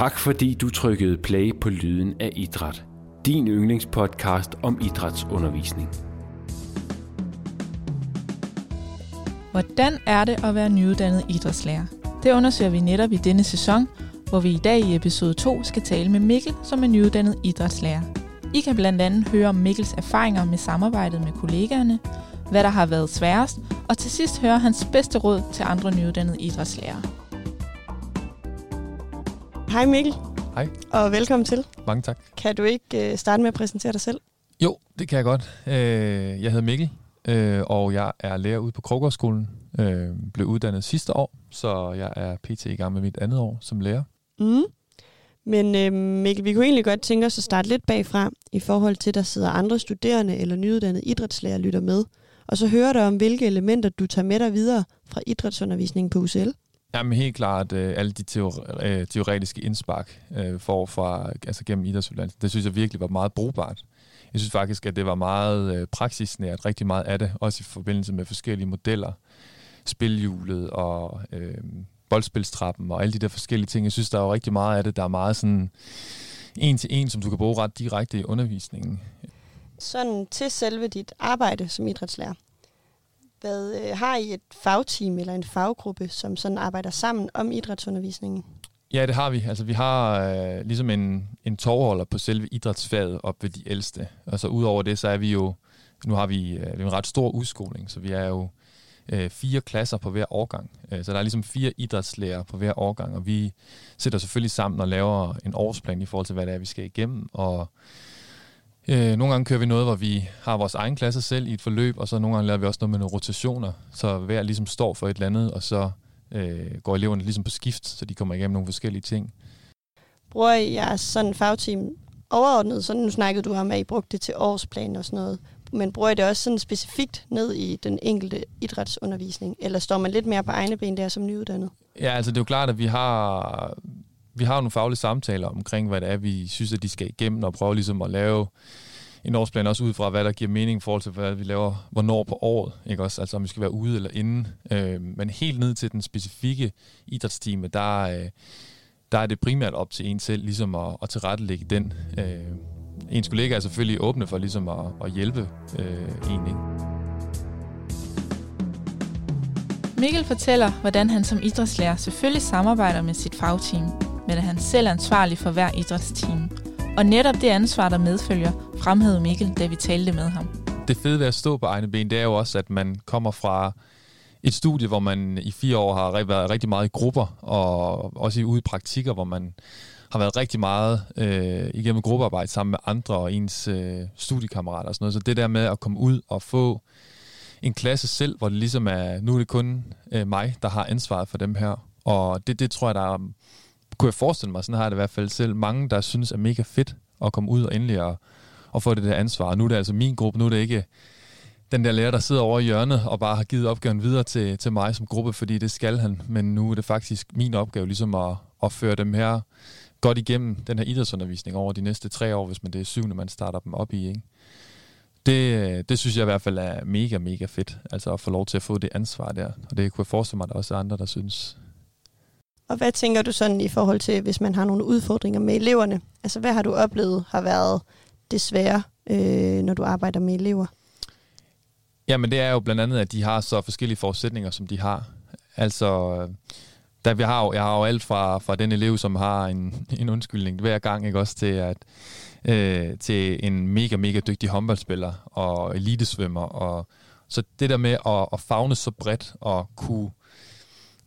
Tak fordi du trykkede play på Lyden af Idræt. Din yndlingspodcast om idrætsundervisning. Hvordan er det at være nyuddannet idrætslærer? Det undersøger vi netop i denne sæson, hvor vi i dag i episode 2 skal tale med Mikkel, som er nyuddannet idrætslærer. I kan blandt andet høre om Mikkels erfaringer med samarbejdet med kollegaerne, hvad der har været sværest, og til sidst høre hans bedste råd til andre nyuddannede idrætslærere. Hej Mikkel, Hej, og velkommen til. mange tak. Kan du ikke øh, starte med at præsentere dig selv? Jo, det kan jeg godt. Øh, Jeg hedder Mikkel, øh, og jeg er lærer ude på Krogårdsskolen. Øh, Blev uddannet sidste år, så jeg er pt. i gang med mit andet år som lærer. Mm. Men øh, Mikkel, vi kunne egentlig godt tænke os at starte lidt bagfra, i forhold til, at der sidder andre studerende eller nyuddannede idrætslærer lytter med, og så høre dig om, hvilke elementer du tager med dig videre fra idrætsundervisningen på UCL. Jamen helt klart øh, alle de teore- øh, teoretiske indspark øh, for fra, altså gennem idrætsuddannelsen. Det synes jeg virkelig var meget brugbart. Jeg synes faktisk, at det var meget øh, praksisnært, rigtig meget af det, også i forbindelse med forskellige modeller, spilhjulet og øh, boldspilstrappen og alle de der forskellige ting. Jeg synes, der er jo rigtig meget af det, der er meget sådan en til en, som du kan bruge ret direkte i undervisningen. Sådan til selve dit arbejde som idrætslærer. Hvad øh, har I et fagteam eller en faggruppe, som sådan arbejder sammen om idrætsundervisningen? Ja, det har vi. Altså, vi har øh, ligesom en, en tovholder på selve idrætsfaget op ved de ældste. Og så udover det, så er vi jo, nu har vi øh, en ret stor udskoling, så vi er jo øh, fire klasser på hver årgang. Øh, så der er ligesom fire idrætslærer på hver årgang, og vi sætter selvfølgelig sammen og laver en årsplan i forhold til, hvad det er, vi skal igennem. Og øh, nogle gange kører vi noget, hvor vi har vores egen klasse selv i et forløb, og så nogle gange laver vi også noget med nogle rotationer, så hver ligesom står for et eller andet, og så øh, går eleverne ligesom på skift, så de kommer igennem nogle forskellige ting. Bruger I jeres sådan fagteam overordnet? Sådan, nu snakkede du om, at I brugte det til årsplan og sådan noget. Men bruger I det også sådan specifikt ned i den enkelte idrætsundervisning? Eller står man lidt mere på egne ben der som nyuddannet? Ja, altså det er jo klart, at vi har, vi har nogle faglige samtaler omkring, hvad det er, vi synes, at de skal igennem, og prøve ligesom at lave en årsplan også ud fra, hvad der giver mening i forhold til, hvad vi laver, hvornår på året, ikke også? Altså om vi skal være ude eller inde. Øh, men helt ned til den specifikke idrætstime, der, øh, der er det primært op til en selv, ligesom at, at tilrettelægge den. Øh, ens kollega er selvfølgelig åbne for ligesom at, at hjælpe øh, en, ikke? Mikkel fortæller, hvordan han som idrætslærer selvfølgelig samarbejder med sit fagteam, men er han selv ansvarlig for hver idrætsteam. Og netop det ansvar, der medfølger, fremhævede Mikkel, da vi talte med ham. det fede ved at stå på egne ben, det er jo også, at man kommer fra et studie, hvor man i fire år har været rigtig meget i grupper, og også i ude i praktikker, hvor man har været rigtig meget øh, igennem gruppearbejde sammen med andre og ens øh, studiekammerater og sådan noget. Så det der med at komme ud og få en klasse selv, hvor det ligesom er, nu er det kun øh, mig, der har ansvaret for dem her. Og det, det tror jeg, der er, kunne jeg forestille mig, sådan har jeg det i hvert fald selv, mange, der synes er mega fedt at komme ud og endelig at, og få det der ansvar. Og nu er det altså min gruppe, nu er det ikke den der lærer, der sidder over i hjørnet og bare har givet opgaven videre til, til mig som gruppe, fordi det skal han. Men nu er det faktisk min opgave ligesom at, at føre dem her godt igennem den her idrætsundervisning over de næste tre år, hvis man det er syvende, man starter dem op i. Ikke? Det, det synes jeg i hvert fald er mega, mega fedt, altså at få lov til at få det ansvar der. Og det kunne jeg forestille mig, at der også er andre, der synes. Og hvad tænker du sådan i forhold til, hvis man har nogle udfordringer med eleverne? Altså, hvad har du oplevet har været det svære, øh, når du arbejder med elever? Jamen det er jo blandt andet, at de har så forskellige forudsætninger, som de har. Altså, øh, der vi har jeg har jo alt fra, fra den elev, som har en, en undskyldning hver gang, ikke også til at øh, til en mega, mega dygtig håndboldspiller og elitesvømmer. Og, så det der med at, at fagne så bredt og kunne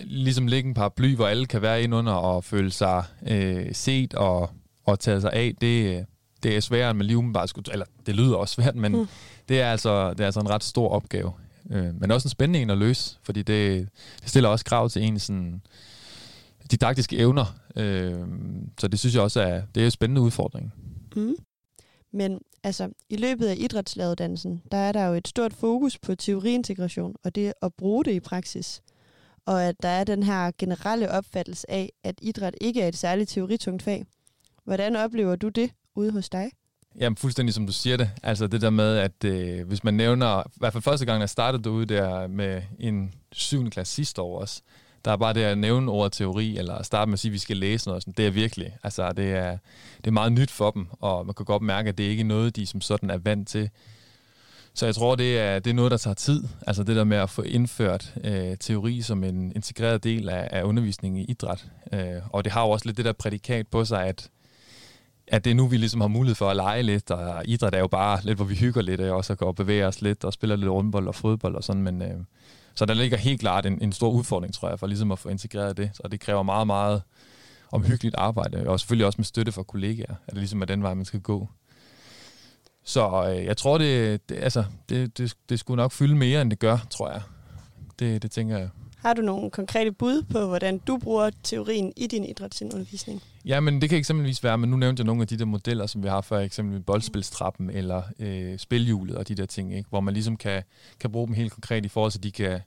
ligesom lægge en paraply, hvor alle kan være ind under og føle sig øh, set og, og tage sig af, det, det er sværere, end man lige umiddelbart skulle... Eller det lyder også svært, men mm. det, er altså, det er altså en ret stor opgave. Øh, men også en spændende en at løse, fordi det, det stiller også krav til en sådan didaktiske evner. Øh, så det synes jeg også er, det er en spændende udfordring. Mm. Men altså, i løbet af idrætslæreruddannelsen, der er der jo et stort fokus på teoriintegration, og det at bruge det i praksis. Og at der er den her generelle opfattelse af, at idræt ikke er et særligt teoritungt fag. Hvordan oplever du det ude hos dig? Jamen fuldstændig som du siger det. Altså det der med, at øh, hvis man nævner, i hvert fald første gang, jeg startede derude der med en 7. klasse sidste år også, Der er bare det at nævne ordet teori, eller starte med at sige, at vi skal læse noget. Sådan. Det er virkelig, altså det er, det er meget nyt for dem, og man kan godt mærke, at det ikke er noget, de som sådan er vant til. Så jeg tror, det er, det er noget, der tager tid. Altså det der med at få indført øh, teori som en integreret del af, af undervisningen i idræt. Øh, og det har jo også lidt det der prædikat på sig, at, at det er nu, vi ligesom har mulighed for at lege lidt, og idræt er jo bare lidt, hvor vi hygger lidt, og også går og bevæger os lidt, og spiller lidt rundbold og fodbold og sådan, men øh, så der ligger helt klart en, en stor udfordring, tror jeg, for ligesom at få integreret det. Så det kræver meget, meget omhyggeligt arbejde, og selvfølgelig også med støtte fra kollegaer, at det ligesom er den vej, man skal gå. Så øh, jeg tror, det, det, altså, det, det, det skulle nok fylde mere, end det gør, tror jeg. Det, det tænker jeg. Har du nogle konkrete bud på, hvordan du bruger teorien i din idrætsundervisning? Ja, men det kan eksempelvis være, men nu nævnte jeg nogle af de der modeller, som vi har for eksempel boldspilstrappen eller øh, spilhjulet og de der ting, ikke? hvor man ligesom kan, kan bruge dem helt konkret i forhold til, at de kan,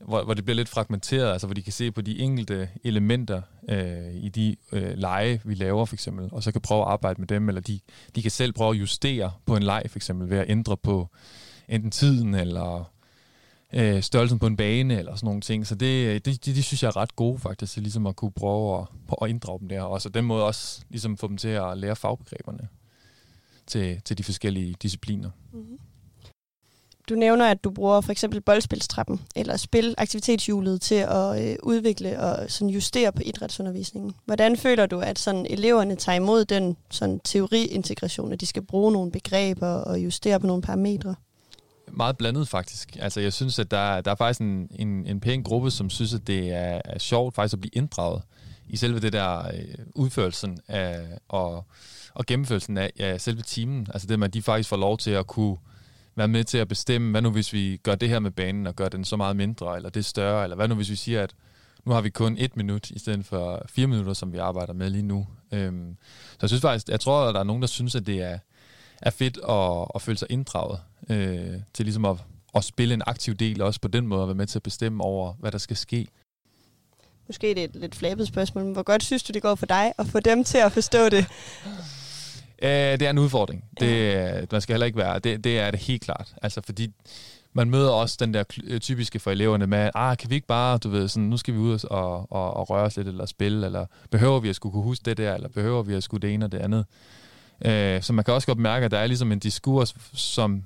hvor, hvor det bliver lidt fragmenteret, altså hvor de kan se på de enkelte elementer øh, i de øh, lege, vi laver for eksempel, og så kan prøve at arbejde med dem, eller de, de kan selv prøve at justere på en leg for eksempel, ved at ændre på enten tiden, eller øh, størrelsen på en bane, eller sådan nogle ting. Så det, øh, det, det, det synes jeg er ret gode faktisk, til ligesom at kunne prøve at, at inddrage dem der, og så den måde også ligesom få dem til at lære fagbegreberne til, til de forskellige discipliner. Mm-hmm. Du nævner, at du bruger for eksempel boldspilstrappen eller spil aktivitetshjulet til at øh, udvikle og sådan justere på idrætsundervisningen. Hvordan føler du, at sådan eleverne tager imod den sådan teoriintegration, at de skal bruge nogle begreber og justere på nogle parametre? Meget blandet faktisk. Altså jeg synes, at der, der er faktisk en, en, en pæn gruppe, som synes, at det er, er sjovt faktisk at blive inddraget i selve det der øh, udførelsen af, og, og gennemførelsen af ja, selve timen. Altså det med, at de faktisk får lov til at kunne være med til at bestemme, hvad nu hvis vi gør det her med banen og gør den så meget mindre, eller det større, eller hvad nu hvis vi siger, at nu har vi kun et minut, i stedet for fire minutter, som vi arbejder med lige nu. Øhm, så jeg synes faktisk, jeg tror, at der er nogen, der synes, at det er, er fedt at, at føle sig inddraget øh, til ligesom at, at spille en aktiv del, også på den måde at være med til at bestemme over, hvad der skal ske. Måske det er et lidt flabet spørgsmål, men hvor godt synes du, det går for dig at få dem til at forstå det? Uh, det er en udfordring. Det, man skal heller ikke være. Det, det er det helt klart. Altså, fordi man møder også den der øh, typiske for eleverne med, ah, kan vi ikke bare, du ved, sådan, nu skal vi ud og, og, og røre os lidt, eller spille, eller behøver vi at skulle kunne huske det der, eller behøver vi at skulle det ene og det andet. Uh, så man kan også godt mærke, at der er ligesom en diskurs, som,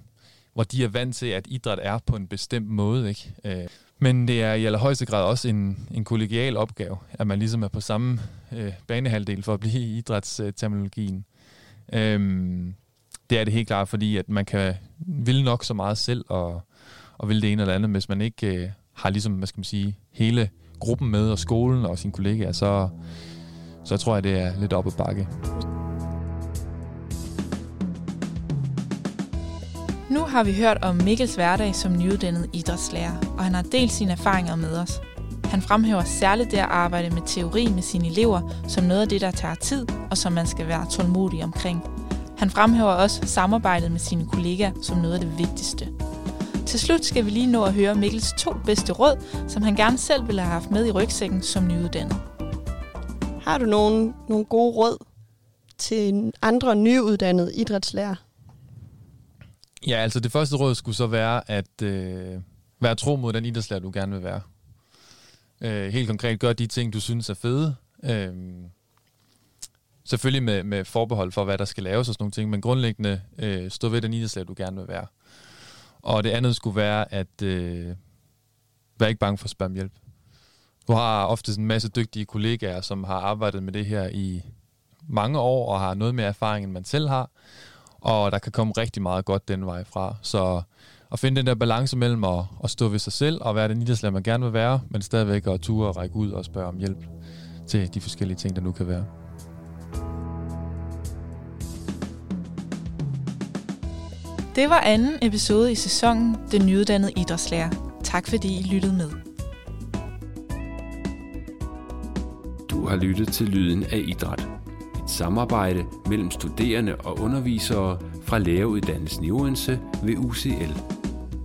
hvor de er vant til, at idræt er på en bestemt måde, ikke? Uh, men det er i allerhøjeste grad også en, en kollegial opgave, at man ligesom er på samme uh, banehalvdel for at blive i idrætsterminologien. Øhm, det er det helt klart, fordi at man kan ville nok så meget selv og, og ville det ene eller andet, hvis man ikke øh, har ligesom, hvad skal man sige, hele gruppen med og skolen og sine kollegaer, så, så tror jeg, det er lidt op ad bakke. Nu har vi hørt om Mikkels hverdag som nyuddannet idrætslærer, og han har delt sine erfaringer med os. Han fremhæver særligt det at arbejde med teori med sine elever som noget af det, der tager tid, og som man skal være tålmodig omkring. Han fremhæver også samarbejdet med sine kollegaer som noget af det vigtigste. Til slut skal vi lige nå at høre Mikkels to bedste råd, som han gerne selv ville have haft med i rygsækken som nyuddannet. Har du nogle, nogle gode råd til andre nyuddannede idrætslærer? Ja, altså det første råd skulle så være at øh, være tro mod den idrætslærer, du gerne vil være. Øh, helt konkret, gør de ting, du synes er fede. Øh, selvfølgelig med, med forbehold for, hvad der skal laves og sådan nogle ting, men grundlæggende øh, stå ved den idrætslag, du gerne vil være. Og det andet skulle være, at øh, vær ikke bange for at spørge om hjælp. Du har ofte en masse dygtige kollegaer, som har arbejdet med det her i mange år, og har noget mere erfaring, end man selv har. Og der kan komme rigtig meget godt den vej fra. Så at finde den der balance mellem at, at stå ved sig selv og være den idrætslærer, man gerne vil være, men stadigvæk at ture og række ud og spørge om hjælp til de forskellige ting, der nu kan være. Det var anden episode i sæsonen Den nyuddannede idrætslærer. Tak fordi I lyttede med. Du har lyttet til Lyden af Idræt. Et samarbejde mellem studerende og undervisere fra læreruddannelsen i Odense ved UCL.